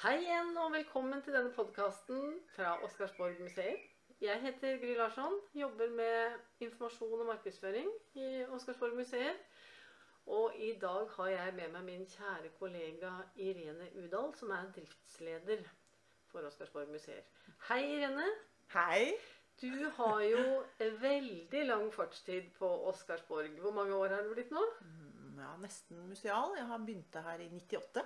Hei igjen, og velkommen til denne podkasten fra Oscarsborg-museet. Jeg heter Gry Larsson, jobber med informasjon og markedsføring i Oscarsborg-museet. Og i dag har jeg med meg min kjære kollega Irene Udal, som er driftsleder for Oscarsborg-museer. Hei, Irene. Hei. Du har jo veldig lang fartstid på Oscarsborg. Hvor mange år har det blitt nå? Mm, Ja, nesten museal. Jeg har begynt her i 98.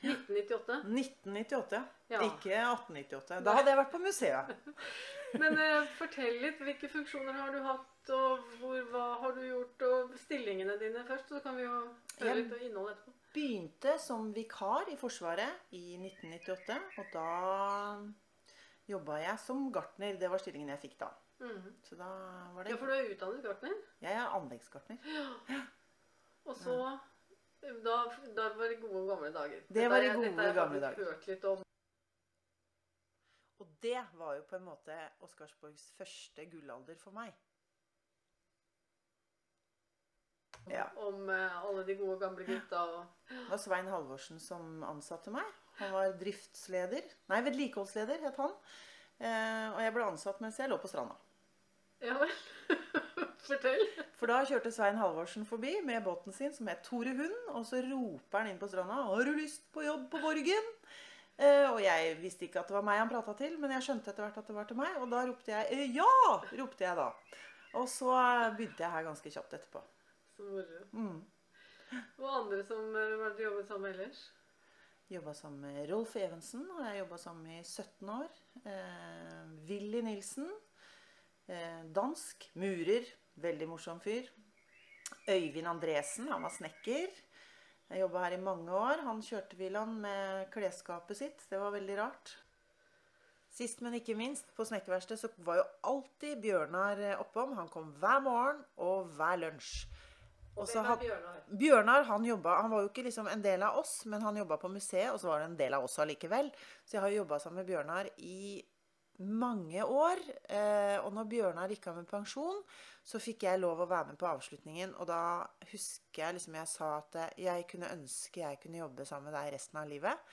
1998. 1998, ja. Ja. Ikke 1898. Da hadde jeg vært på museet. Men eh, fortell litt. Hvilke funksjoner har du hatt, og hvor, hva har du gjort, og stillingene dine først, så kan vi jo høre litt om innholdet etterpå. Jeg Begynte som vikar i Forsvaret i 1998. Og da jobba jeg som gartner. Det var stillingen jeg fikk da. Mhm. Så da var det Ja, for du er utdannet gartner. Jeg er anleggsgartner. Ja. Og så da, da var det gode, gamle dager. Det var i gode, dette gamle dager. hørt litt om. Og det var jo på en måte Oscarsborgs første gullalder for meg. Ja. Om eh, alle de gode, gamle gutta og Det var Svein Halvorsen som ansatte meg. Han var driftsleder. Nei, vedlikeholdsleder het han. Eh, og jeg ble ansatt mens jeg lå på stranda. Ja vel. Fortell. For da kjørte Svein Halvorsen forbi med båten sin som het Tore Hund. Og så roper han inn på stranda 'Har du lyst på jobb på Borgen?' Eh, og jeg visste ikke at det var meg han prata til, men jeg skjønte etter hvert at det var til meg. Og da ropte jeg eh, 'ja!' ropte jeg da. Og så eh, begynte jeg her ganske kjapt etterpå. Så moro. Mm. Og andre som har du jobbet sammen med ellers? Jobba sammen med Rolf Evensen, og jeg jobba sammen med i 17 år. Eh, Willy Nilsen. Eh, dansk. Murer. Veldig morsom fyr. Øyvind Andresen, han var snekker. Jeg jobba her i mange år. Han kjørte villaen med klesskapet sitt. Det var veldig rart. Sist, men ikke minst, på snekkerverkstedet så var jo alltid Bjørnar eh, oppom. Han kom hver morgen og hver lunsj. Og så Hvem had- Bjørnar? Bjørnar han, jobba, han var jo ikke liksom en del av oss, men han jobba på museet, og så var det en del av oss allikevel. Så jeg har jo jobba sammen med Bjørnar i mange år. Eh, og når Bjørnar gikk av med pensjon, så fikk jeg lov å være med på avslutningen. Og da husker jeg liksom jeg sa at jeg kunne ønske jeg kunne jobbe sammen med deg resten av livet.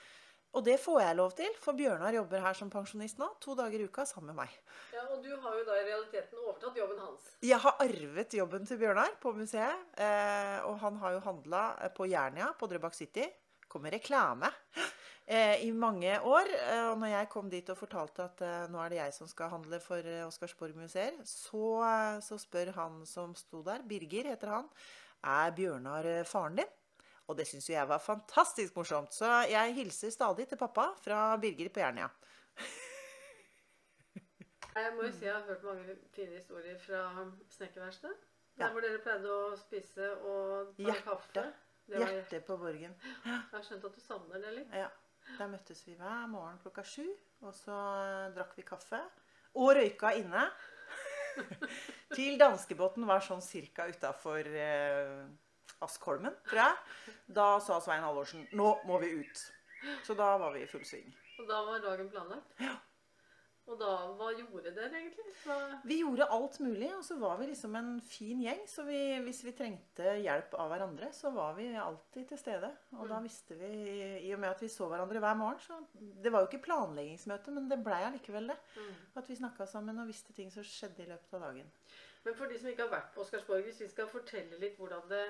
Og det får jeg lov til, for Bjørnar jobber her som pensjonist nå, to dager i uka sammen med meg. Ja, og du har jo da i realiteten overtatt jobben hans. Jeg har arvet jobben til Bjørnar på museet. Eh, og han har jo handla på Jernia på Drøbak City. Kommer reklame i mange år. Eh, og når jeg kom dit og fortalte at eh, nå er det jeg som skal handle for eh, Oscarsborg museer, så, eh, så spør han som sto der, Birger heter han, er Bjørnar eh, faren din? Og det syns jo jeg var fantastisk morsomt. Så jeg hilser stadig til pappa fra Birger på Jernia. Jeg må jo si jeg har hørt mange fine historier fra snekkerverkstedet. Der Ja. hvor dere pleide å spise og ta Hjerte. kaffe. Hjerte på Borgen. jeg har skjønt at du savner det litt. Ja, Der møttes vi hver morgen klokka sju, og så eh, drakk vi kaffe. Og røyka inne. Til danskebåten var sånn cirka utafor eh, Askholmen, tror jeg. Da sa Svein Halvorsen 'Nå må vi ut'. Så da var vi i full sving. Og da var dagen planlagt. Og da, hva gjorde dere egentlig? Hva, Vi gjorde alt mulig, og så var vi liksom en fin gjeng. Så vi, hvis vi trengte hjelp av hverandre, så var vi alltid til stede. Og da visste vi, i og med at vi så hverandre hver morgen, så Det var jo ikke planleggingsmøte, men det blei allikevel det. At vi snakka sammen og visste ting som skjedde i løpet av dagen. Men for de som ikke har vært på Oscarsborg, hvis vi skal fortelle litt hvordan det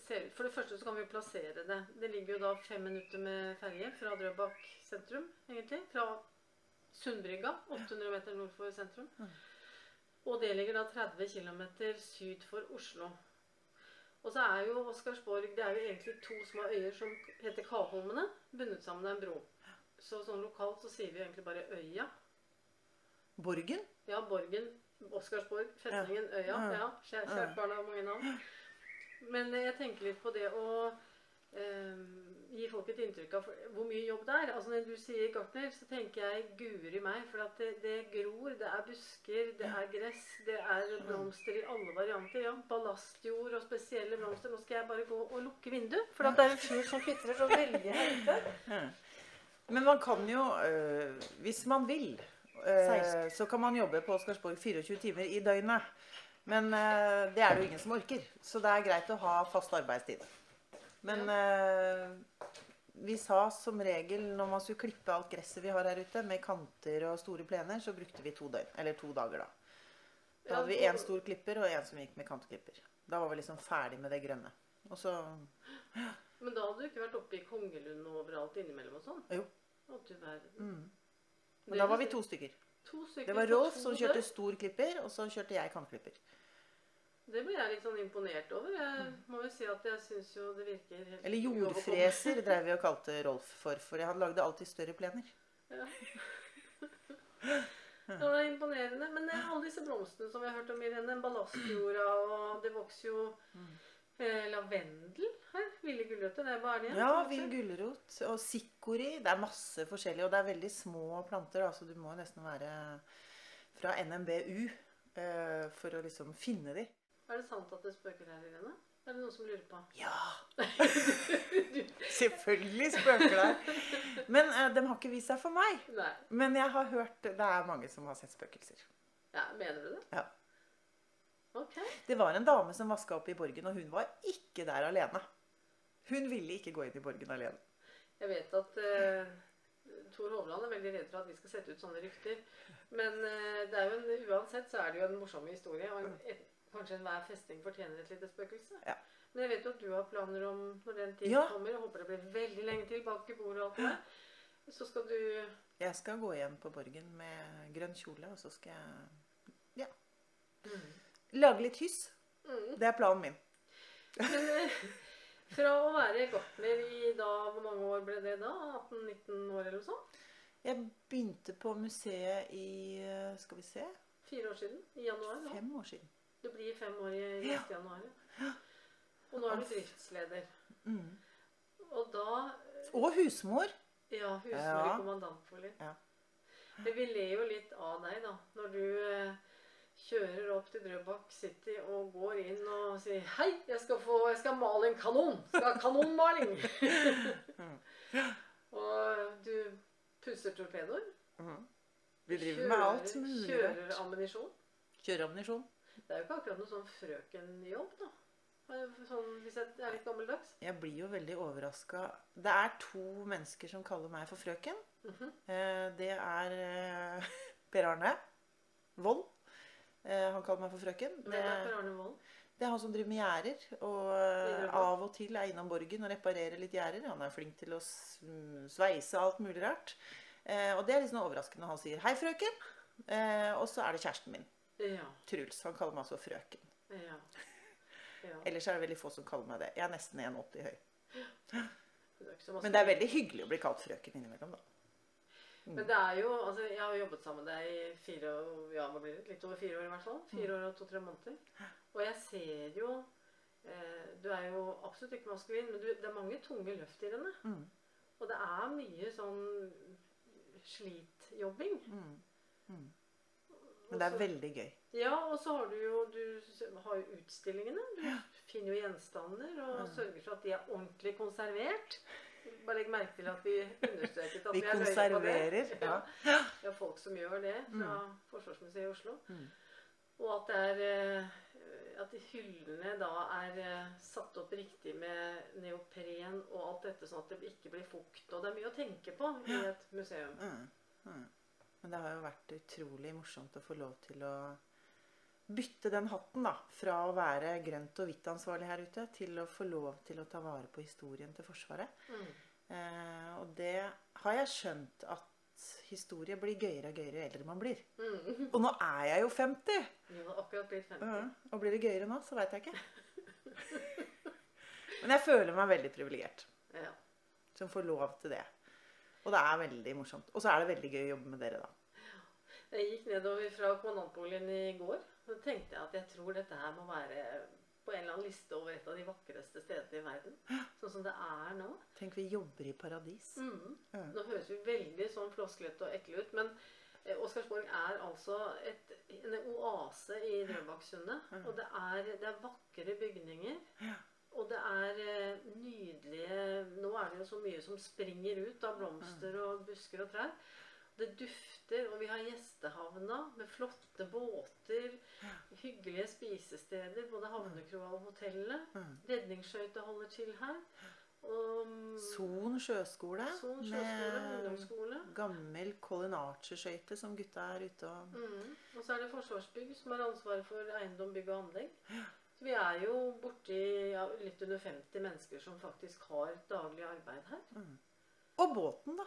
ser ut For det første så kan vi plassere det. Det ligger jo da fem minutter med ferje fra Drøbak sentrum, egentlig. Fra Sundbrygga, 800 meter nord for sentrum. Og det ligger da 30 km syd for Oslo. Og så er jo Oscarsborg Det er jo egentlig to små øyer som heter Kaholmene, bundet sammen av en bro. Så sånn lokalt så sier vi egentlig bare Øya. Borgen? Ja, Borgen, Oscarsborg, festningen Øya. Ja. Kjært, barn har mange navn. Men jeg tenker litt på det å gi folk et inntrykk av hvor mye jobb det er. Altså Når du sier gartner, så tenker jeg guri meg. For at det, det gror, det er busker, det er gress, det er blomster i alle varianter. Ja, Ballastjord og spesielle blomster. Nå skal jeg bare gå og lukke vinduet, for at det er en fugl som kvitrer så veldig høyt. Men man kan jo, øh, hvis man vil, øh, så kan man jobbe på Oscarsborg 24 timer i døgnet. Men øh, det er det jo ingen som orker. Så det er greit å ha fast arbeidstid. Men eh, vi sa som regel når man skulle klippe alt gresset vi har her ute, med kanter og store plener, så brukte vi to døgn. Eller to dager, da. Da hadde vi én stor klipper og én som gikk med kantklipper. Da var vi liksom ferdig med det grønne. Og så Men da hadde du ikke vært oppe i Kongelund og overalt innimellom og sånn? Jo. Å, du verden. mm. Men da var vi to stykker. To stykker Det var Rolf som kjørte stor klipper, og så kjørte jeg kantklipper. Det blir jeg litt sånn imponert over. Jeg må jo si at jeg syns jo det virker helt. Eller jordfreser dreiv vi og kalte Rolf for, for han lagde alltid større plener. Ja. Det var imponerende. Men alle disse blomstene som vi har hørt om, Irene, ballastjorda, og det vokser jo eh, lavendel her. Ville gulrøtter. Det er bare det. Ja, vill gulrot og sikori. Det er masse forskjellig, og det er veldig små planter, så du må nesten være fra NMBU eh, for å liksom finne de. Er det sant at det spøker her, Irene? Er det noen som lurer på? Ja! Selvfølgelig spøker det. Men uh, de har ikke vist seg for meg. Nei. Men jeg har hørt det er mange som har sett spøkelser. Ja, Mener du det? Ja. Ok. Det var en dame som vaska opp i Borgen, og hun var ikke der alene. Hun ville ikke gå inn i Borgen alene. Jeg vet at uh... Tor Hovland er veldig redd for at vi skal sette ut sånne rykter. Men uh, det er jo en, uansett så er det jo en morsom historie. Og en, et, kanskje enhver festing fortjener et lite spøkelse. Ja. Men jeg vet jo at du har planer om når den tiden Ja. kommer. Jeg håper det blir veldig lenge til bak i bordet og alt det. Så skal du Jeg skal gå igjen på Borgen med grønn kjole, og så skal jeg Ja. lage litt hyss. mm. Det er planen min. Men eh, fra å være gartner i da Hvor mange år ble det da? 18-19 år eller noe sånt? Jeg begynte på museet i eh, Skal vi se Fire år siden? I januar? nå. fem år siden. Du blir fem år i Ja. januar. Ja. Og nå er du driftsleder. Mm. Og da Og husmor. Ja, husmor Ja. i kommandantbolig. Ja. Men vi ler jo litt av deg, da. Når du eh, kjører opp til Drøbak City og går inn og sier 'Hei, jeg skal, få, jeg skal male en kanon!' Skal ha kanonmaling! og du pusser torpedoer. Mm. Vi driver med alt mulig. Kjører ammunisjon. Kjører ammunisjon. Det er jo ikke akkurat noe sånn frøkenjobb, da. Sånn, hvis jeg er litt gammeldags. Jeg blir jo veldig overraska. Det er to mennesker som kaller meg for frøken. Mm -hmm. Det er eh, Per Arne Vold. Eh, Han kaller meg for frøken. Det, er Per Arne Vold? det er han som driver med gjerder. Og av og til er innom Borgen og reparerer litt gjerder. Han er flink til å mm, sveise alt mulig rart. Eh, Og det er litt sånn overraskende han sier 'hei, frøken'. Eh, Og så er det kjæresten min, Ja. Truls. Han kaller meg altså frøken. ja. ja. Ellers er det veldig få som kaller meg det. Jeg er nesten 1,80 høy. Det Men det er veldig hyggelig å bli kalt frøken innimellom, da. Men det er jo, altså Jeg har jobbet sammen med deg i fire år, ja, hva blir det? litt over fire år i hvert fall. Fire år og to-tre måneder. Og jeg ser jo eh, Du er jo absolutt ikke maskulin, men du, det er mange tunge løft i denne. Mm. Og det er mye sånn slitjobbing. Mm. Mm. Men det er veldig gøy. Ja, og så har du jo du har jo utstillingene. Du finner jo gjenstander og Mm. sørger for at de er ordentlig konservert. Bare legg merke til at vi understreket at Vi vi er løye på det. konserverer. Ja. Vi har folk som gjør det fra Forsvarsmuseet i Oslo. Mm. Og at, det er, eh, at hyllene da er eh, satt opp riktig med neopren og alt dette, sånn at det ikke blir fukt. Og det er mye å tenke på i et museum. Mm. Men det har jo vært utrolig morsomt å få lov til å bytte den hatten, da. Fra å være grønt og hvitt ansvarlig her ute, til å få lov til å ta vare på historien til Forsvaret. Mm. Eh, og det har jeg skjønt at historie blir gøyere og gøyere jo eldre man blir. Mm. Og nå er jeg jo 50! Ja, har akkurat blitt 50. Ja, og blir det gøyere nå, så veit jeg ikke. Men jeg føler meg veldig privilegert Ja. som får lov til det. Og det er veldig morsomt. Og så er det veldig gøy å jobbe med dere, da. Jeg gikk nedover fra kommandantboligen i går. Så tenkte jeg at jeg tror dette her må være på en eller annen liste over et av de vakreste stedene i verden. Sånn som det er nå. Tenk, vi jobber i paradis. Mm. Ja. Nå høres vi veldig sånn flosklete og ekle ut, men eh, Oscarsborg er altså et, en oase i Drøbaksundet. Ja. Og det er, det er vakre bygninger. Ja. Det er eh, nydelige Nå er det jo så mye som springer ut av blomster og busker og trær. Det dufter, og vi har gjestehavna med flotte båter. Hyggelige spisesteder, både havnekroa og hotellet. Mm. Redningsskøyta holder til her. Son sjøskole Son sjøskole, med gammel Colin Archer-skøyte som gutta er ute og Mm. Og så er det Forsvarsbygg som har ansvaret for eiendom, bygg og anlegg. Så vi er jo borti ja, litt under 50 mennesker som faktisk har daglig arbeid her. Og båten, da.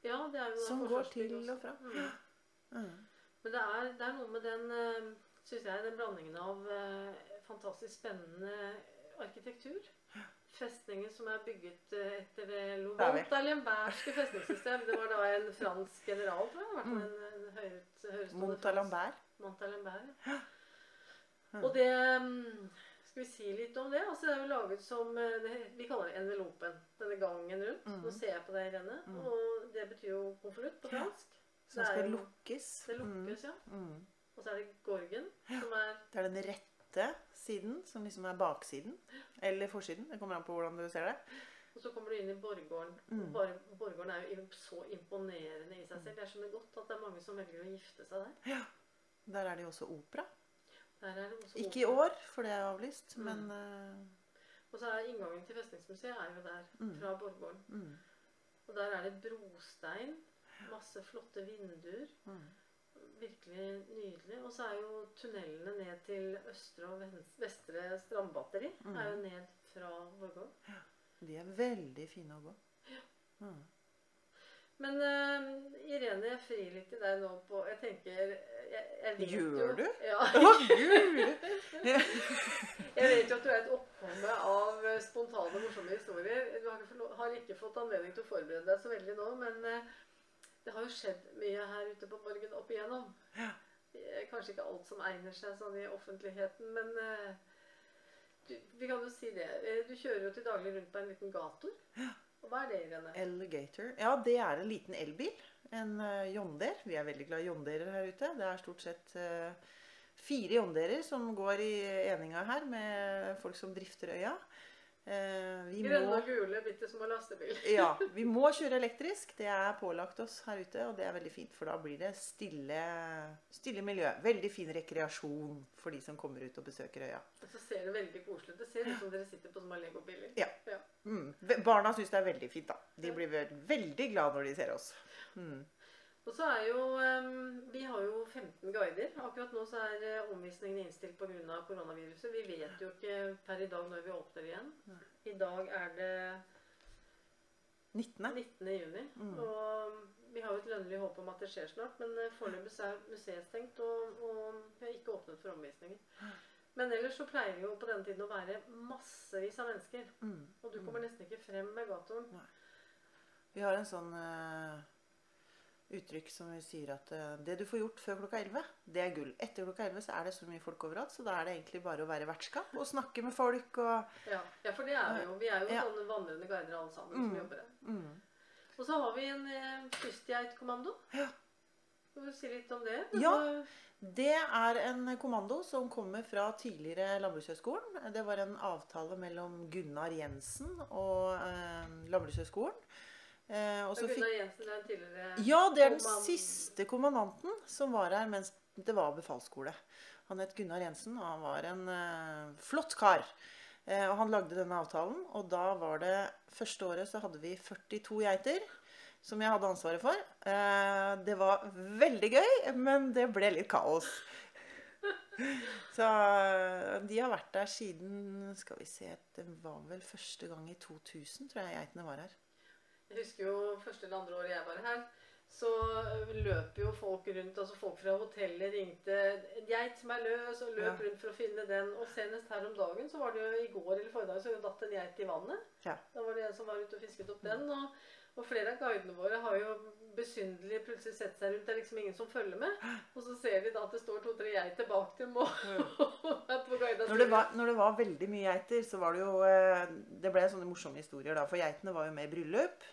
Ja, det er jo Som går til også. og fra. Mm. Mm. Men det er, det er noe med den, eh, synes jeg, den blandingen av eh, fantastisk spennende arkitektur. Festninger som er bygget eh, etter det er festningssystem. Det var da en fransk general, tror jeg. i En, en høyt, Montalembert. Montalembert. Ja. Og det mm, Skal vi si litt om det? Altså, det er jo laget som eh, det, Vi kaller det envelopen. Denne gangen rundt. Mm. Nå ser jeg på deg, Irene. Og det betyr jo konvolutt på fransk. Som Det skal lukkes. Det lukkes, ja. Mm. Mm. Og så er det gorgen, som er Det er den rette siden, som liksom er baksiden. Eller forsiden. Det kommer an på hvordan du ser det. Og så kommer du inn i Borggården. Mm. Borggården er jo så imponerende i seg selv. Jeg skjønner godt at det er mange som velger å gifte seg der. Der er det jo også opera. Ikke i år, for det er avlyst, Mm. men uh... Og så er inngangen til Festningsmuseet er jo der, Mm. fra Borggården. mm, Og der er det brostein. Masse flotte vinduer. mm. Virkelig nydelig. Og så er jo tunnelene ned til østre og vestre strandbatteri Mm. er jo ned fra Borggården. De er veldig fine å gå. Mm. Men uh, Irene, jeg frir litt til deg nå på Jeg tenker jeg, jeg vet Gjør jo, du? Ja. Jeg vet jo at du er et oppkomme av spontane, morsomme historier. Du har ikke, har ikke fått anledning til å forberede deg så veldig nå, men eh, det har jo skjedd mye her ute på Borgen opp igjennom. Ja. Kanskje ikke alt som egner seg sånn i offentligheten, men eh, du, vi kan jo si det. Eh, Du kjører jo til daglig rundt på en liten gator. Og hva er det, Irene? Alligator. Ja, det er en liten elbil. En uh, John Vi er veldig glad i John her ute. Det er stort sett eh, fire jondeerer som går i eninga her med folk som drifter øya. Eh, vi Grønne og gule, bitte små lastebil. ja, vi må kjøre elektrisk. Det er pålagt oss her ute, og det er veldig fint, for da blir det stille, stille miljø. Veldig fin rekreasjon for de som kommer ut og besøker øya. Og så ser det veldig koselig ut. Det ser ut som dere sitter på små legobiler. Ja. Mm. Barna syns det er veldig fint, da. De blir veldig glad når de ser oss. Mm. Og så er jo Vi har jo 15 guider. Akkurat nå så er omvisningene omvisningen innstilt pga. koronaviruset. Vi vet jo ikke per i dag når vi åpner igjen. I dag er det 19. 19. juni. Mm. Og vi har jo et lønnlig håp om at det skjer snart, men eh, foreløpig er museet stengt, og, og vi har ikke åpnet for omvisninger. Men ellers så pleier det jo på denne tiden å være massevis av mennesker. Mm. Og du kommer nesten ikke frem med gatoen. Vi har en sånn eh, uttrykk som vi sier at eh, det du får gjort før klokka 11, det er gull. Etter klokka 11 så er det så mye folk overalt, så da er det egentlig bare å være vertskap og snakke med folk og Ja, ja for det er vi jo. Vi er jo Ja. sånne vandrende guider alle sammen Mm. som jobber her. mm. Og så har vi en eh, kystgeitkommando. Ja. Skal vi si litt om det? Ja. Altså, Det er en kommando som kommer fra tidligere Landbrukshøgskolen. Det var en avtale mellom Gunnar Jensen og eh, Landbrukshøgskolen. Eh, fikk er tidligere Ja, det er den siste kommandanten som var her mens det var befalsskole. Han het Gunnar Jensen, og han var en eh, flott kar. Eh, og han lagde denne avtalen, og da var det Første året så hadde vi 42 geiter. Som jeg hadde ansvaret for. Eh, det var veldig gøy, men det ble litt kaos. Så eh, de har vært der siden Skal vi se Det var vel første gang i 2000, tror jeg geitene var her. Jeg husker jo første eller andre året jeg var her. Så løp jo folk rundt, altså folk fra hotellet ringte 'En geit som er løs', og løp Ja. rundt for å finne den. Og senest her om dagen, så var det jo i går eller forrige dag, så datt en geit i vannet. Ja. Da var det en som var ute og fisket opp den. Og, og flere av guidene våre har jo besynderlig plutselig sett seg rundt. Det er liksom ingen som følger med. Og så ser vi da at det står to-tre geiter bak dem. Og, Når det, var, når det var veldig mye geiter, så var det jo eh, Det ble sånne morsomme historier, da. For geitene var jo med i bryllup.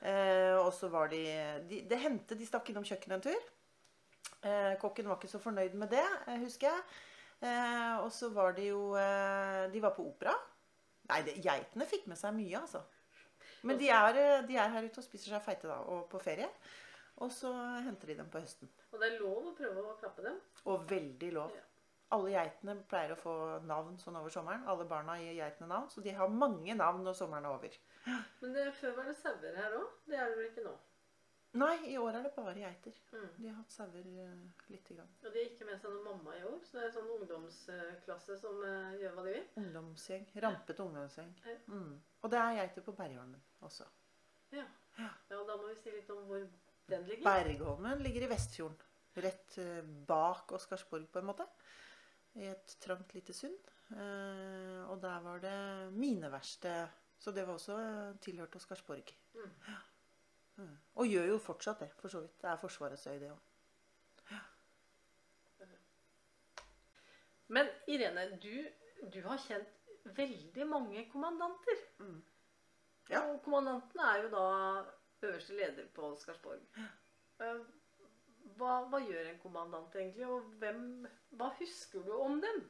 Eh, og så var de, de Det hendte de stakk innom kjøkkenet en tur. Eh, kokken var ikke så fornøyd med det, eh, husker jeg. Eh, og så var de jo eh, De var på opera. Nei, det, geitene fikk med seg mye, altså. Men de er, eh, de er her ute og spiser seg feite, da, og på ferie. Og så henter de dem på høsten. Og det er lov å prøve å klappe dem. Og veldig lov. Ja. Alle geitene pleier å få navn sånn over sommeren. Alle barna gir geitene navn, så de har mange navn når sommeren er over. Men det, før var det sauer her òg. Det er det vel ikke nå? Nei, i år er det bare geiter. Mm. De har hatt sauer uh, lite grann. Og de gikk ikke med seg noen mamma i år, så det er sånn ungdomsklasse som uh, gjør hva de vil. Ungdomsgjeng. Rampete ungdomsgjeng. Ja. Mm. Og det er geiter på Bergholmen også. Ja. Ja. ja, da må vi si litt om hvor den ligger. Bergholmen ligger i Vestfjorden. Rett uh, bak Oscarsborg, på en måte. I et trangt lite sund. Eh, og der var det mineverksted. Så det var også eh, tilhørt Oscarsborg. Mm. Mm. Og gjør jo fortsatt det, for så vidt. Det er Forsvarets øy, det òg. Men Irene, du, du har kjent veldig mange kommandanter. Mm. Ja. Og kommandanten er jo da øverste leder på Skarsborg. Ja. Hva, hva gjør en kommandant egentlig, og hvem, hva husker du om dem?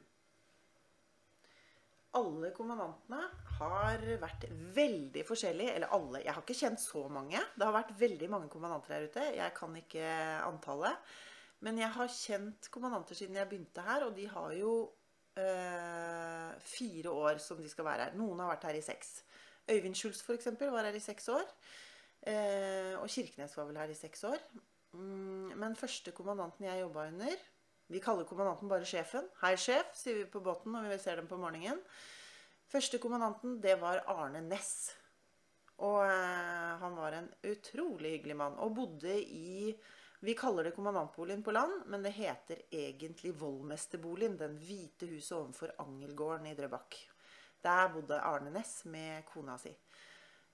Alle kommandantene har vært veldig forskjellige. Eller alle. Jeg har ikke kjent så mange. Det har vært veldig mange kommandanter her ute. Jeg kan ikke antallet. Men jeg har kjent kommandanter siden jeg begynte her, og de har jo øh, fire år som de skal være her. Noen har vært her i seks. Øyvind Schulz eksempel, var her i seks år. Eh, og Kirkenes var vel her i seks år. Mm, men første kommandanten jeg jobba under Vi kaller kommandanten bare sjefen. 'Hei, sjef', sier vi på båten når vi ser dem på morgenen. Første kommandanten, det var Arne Næss. Og eh, han var en utrolig hyggelig mann. Og bodde i Vi kaller det kommandantboligen på land, men det heter egentlig Vollmesterboligen. Den hvite huset ovenfor Angelgården i Drøbak. Der bodde Arne Næss med kona si.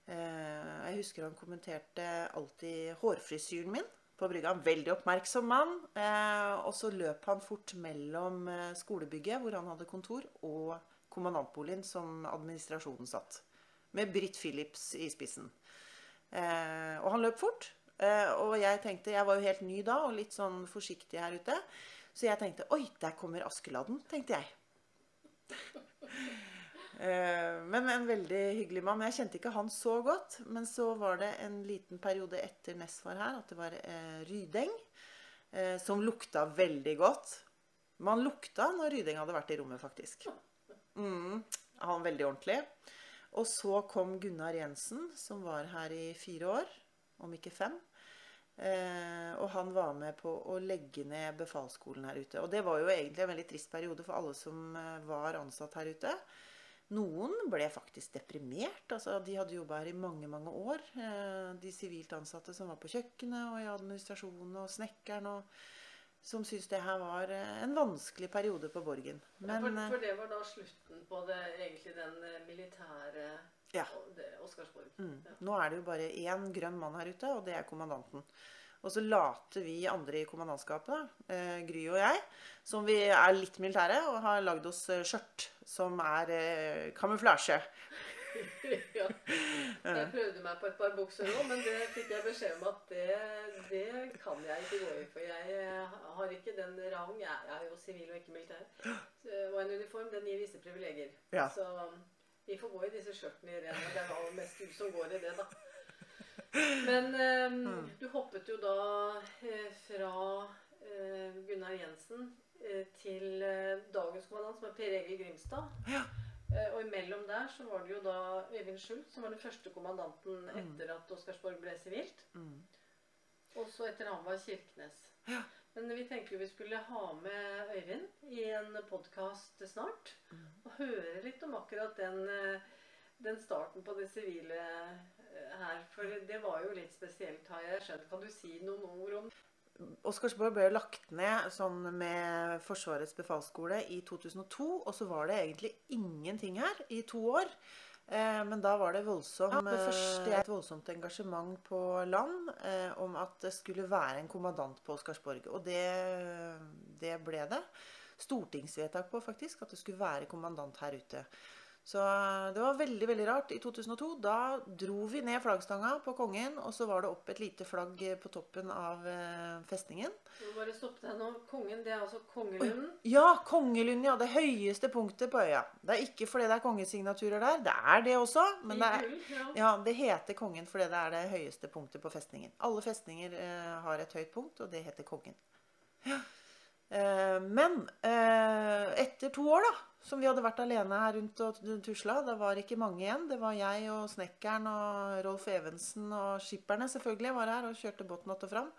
Eh, jeg husker han kommenterte alltid hårfrisyren min på brygga. En veldig oppmerksom mann. Eh, og så løp han fort mellom eh, skolebygget, hvor han hadde kontor, og kommandantboligen som administrasjonen satt. Med Britt Phillips i spissen. Eh, og han løp fort. Og jeg tenkte, jeg var jo helt ny da, og litt sånn forsiktig her ute. Så jeg tenkte Oi, der kommer Askeladden, tenkte jeg. Eh, men en veldig hyggelig mann. Jeg kjente ikke han så godt. Men så var det en liten periode etter Ness var her, at det var eh, Rydeng. Eh, som lukta veldig godt. Man lukta når Rydeng hadde vært i rommet, faktisk. Mm, han veldig ordentlig. Og så kom Gunnar Jensen, som var her i fire år, om ikke fem. Eh, og han var med på å legge ned befalsskolen her ute. Og det var jo egentlig en veldig trist periode for alle som var ansatt her ute. Noen ble faktisk deprimert. altså De hadde jobba her i mange mange år. Eh, de sivilt ansatte som var på kjøkkenet og i administrasjonen og snekkeren. og Som syntes det her var eh, en vanskelig periode på Borgen. Men for, eh, for det var da slutten på det, egentlig den militære Ja. Oscarsborg. Mm. Ja. Nå er det jo bare én grønn mann her ute, og det er kommandanten. Og så later vi andre i kommandantskapet, eh, Gry og jeg, som vi er litt militære, og har lagd oss eh, skjørt som er eh, kamuflasje. ja. Jeg prøvde meg på et par bukser òg, men det fikk jeg beskjed om at det, det kan jeg ikke gå i. For jeg eh, har ikke den rang. Jeg, jeg er jo sivil og ikke militær. Og en uniform den gir visse privilegier. Ja. Så vi får gå i disse skjørtene i ren. Det er jo mest du som går i det, da. Men Mm. du hoppet jo da eh, fra eh, Gunnar Jensen eh, til dagens kommandant, som er Per Egil Grimstad. Ja. Eh, og imellom der så var det jo da Øyvind Schultz, som var den første kommandanten etter at Oscarsborg ble sivilt. Mm. Og så etter han var Kirkenes. Ja. Men vi tenker vi skulle ha med Øyvind i en podkast snart. Mm. Og høre litt om akkurat den, den starten på det sivile her. For det var jo litt spesielt, har jeg skjønt. Kan du si noen ord om Oscarsborg ble lagt ned sånn med Forsvarets befalsskole i 2002. Og så var det egentlig ingenting her i to år. Eh, men da var det voldsomt, det første, et voldsomt engasjement på land eh, om at det skulle være en kommandant på Oscarsborg. Og det, det ble det. Stortingsvedtak på faktisk at det skulle være kommandant her ute. Så det var veldig veldig rart. I 2002 da dro vi ned flaggstanga på Kongen, og så var det opp et lite flagg på toppen av eh, festningen. Jeg må bare stoppe deg nå. Kongen, det er altså Kongelunden. Ja, Kongelunden, ja. Det høyeste punktet på øya. Det er ikke fordi det er kongesignaturer der. Det er det også, men det, er, ja. det heter Kongen fordi det er det høyeste punktet på festningen. Alle festninger eh, har et høyt punkt, og det heter Kongen. Ja. Eh, men eh, etter to år, da, som vi hadde vært alene her rundt og tusla, det var ikke mange igjen. Det var jeg og snekkeren og Rolf Evensen og skipperne selvfølgelig var her og kjørte båten att og fram.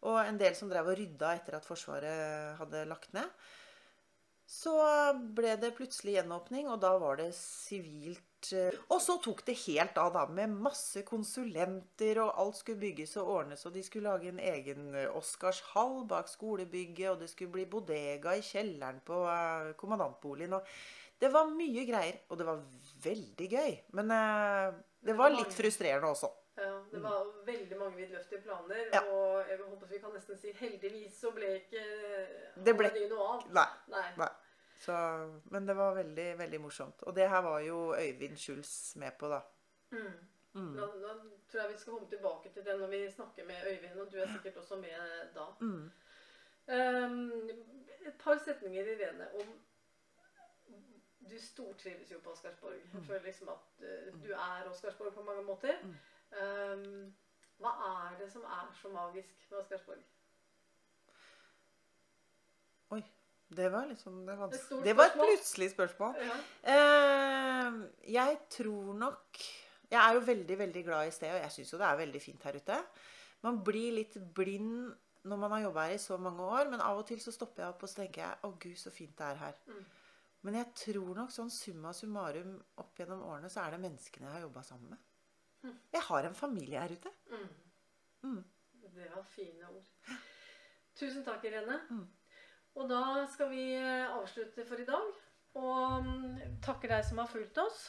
Og en del som drev og rydda etter at Forsvaret hadde lagt ned. Så ble det plutselig gjenåpning, og da var det sivilt Og så tok det helt av, da, med masse konsulenter, og alt skulle bygges og ordnes, og de skulle lage en egen eh, Oscarshall bak skolebygget, og det skulle bli bodega i kjelleren på eh, kommandantboligen, og Det var mye greier, og det var veldig gøy. Men eh, det var litt frustrerende også. Ja, det var veldig mange vidløftige planer, Ja. og jeg håper vi kan nesten si heldigvis så ble ikke Det ble- noe av. Nei. Nei. Nei. Så, men det var veldig, veldig morsomt. Og det her var jo Øyvind Schulz med på, da. Mm. Mm. Da, da tror jeg vi skal komme tilbake til det når vi snakker med Øyvind, og du er sikkert også med da. Mm. Um, et par setninger, Irene, om Du stortrives jo på Oscarsborg. Jeg føler liksom at uh, du er Oscarsborg på mange måter. Um, hva er det som er så magisk med Oscarsborg? Oi. Det var liksom det, var, Et det var et plutselig spørsmål. Ja. Eh, jeg tror nok Jeg er jo veldig, veldig glad i stedet, og jeg syns jo det er veldig fint her ute. Man blir litt blind når man har jobba her i så mange år, men av og til så stopper jeg opp og så tenker jeg, å gud, så fint det er her. Mm. Men jeg tror nok sånn summa summarum opp gjennom årene, så er det menneskene jeg har jobba sammen med. Mm. Jeg har en familie her ute. Mm. Mm. Det var fine ord. Tusen takk, Irene. Og da skal vi eh, avslutte for i dag. Og mm, takker deg som har fulgt oss.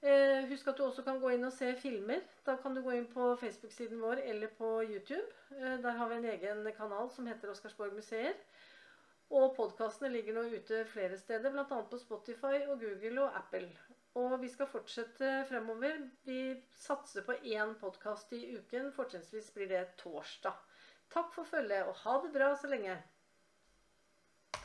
Eh, husk at du også kan gå inn og se filmer. Da kan du gå inn på Facebook-siden vår eller på YouTube. Eh, der har vi en egen kanal som heter Oscarsborg museer. Og podkastene ligger nå ute flere steder, bl.a. på Spotify og Google og Apple. Og vi skal fortsette fremover. Vi satser på én podkast i uken. Fortrinnsvis blir det torsdag. Takk for følget, og ha det bra så lenge.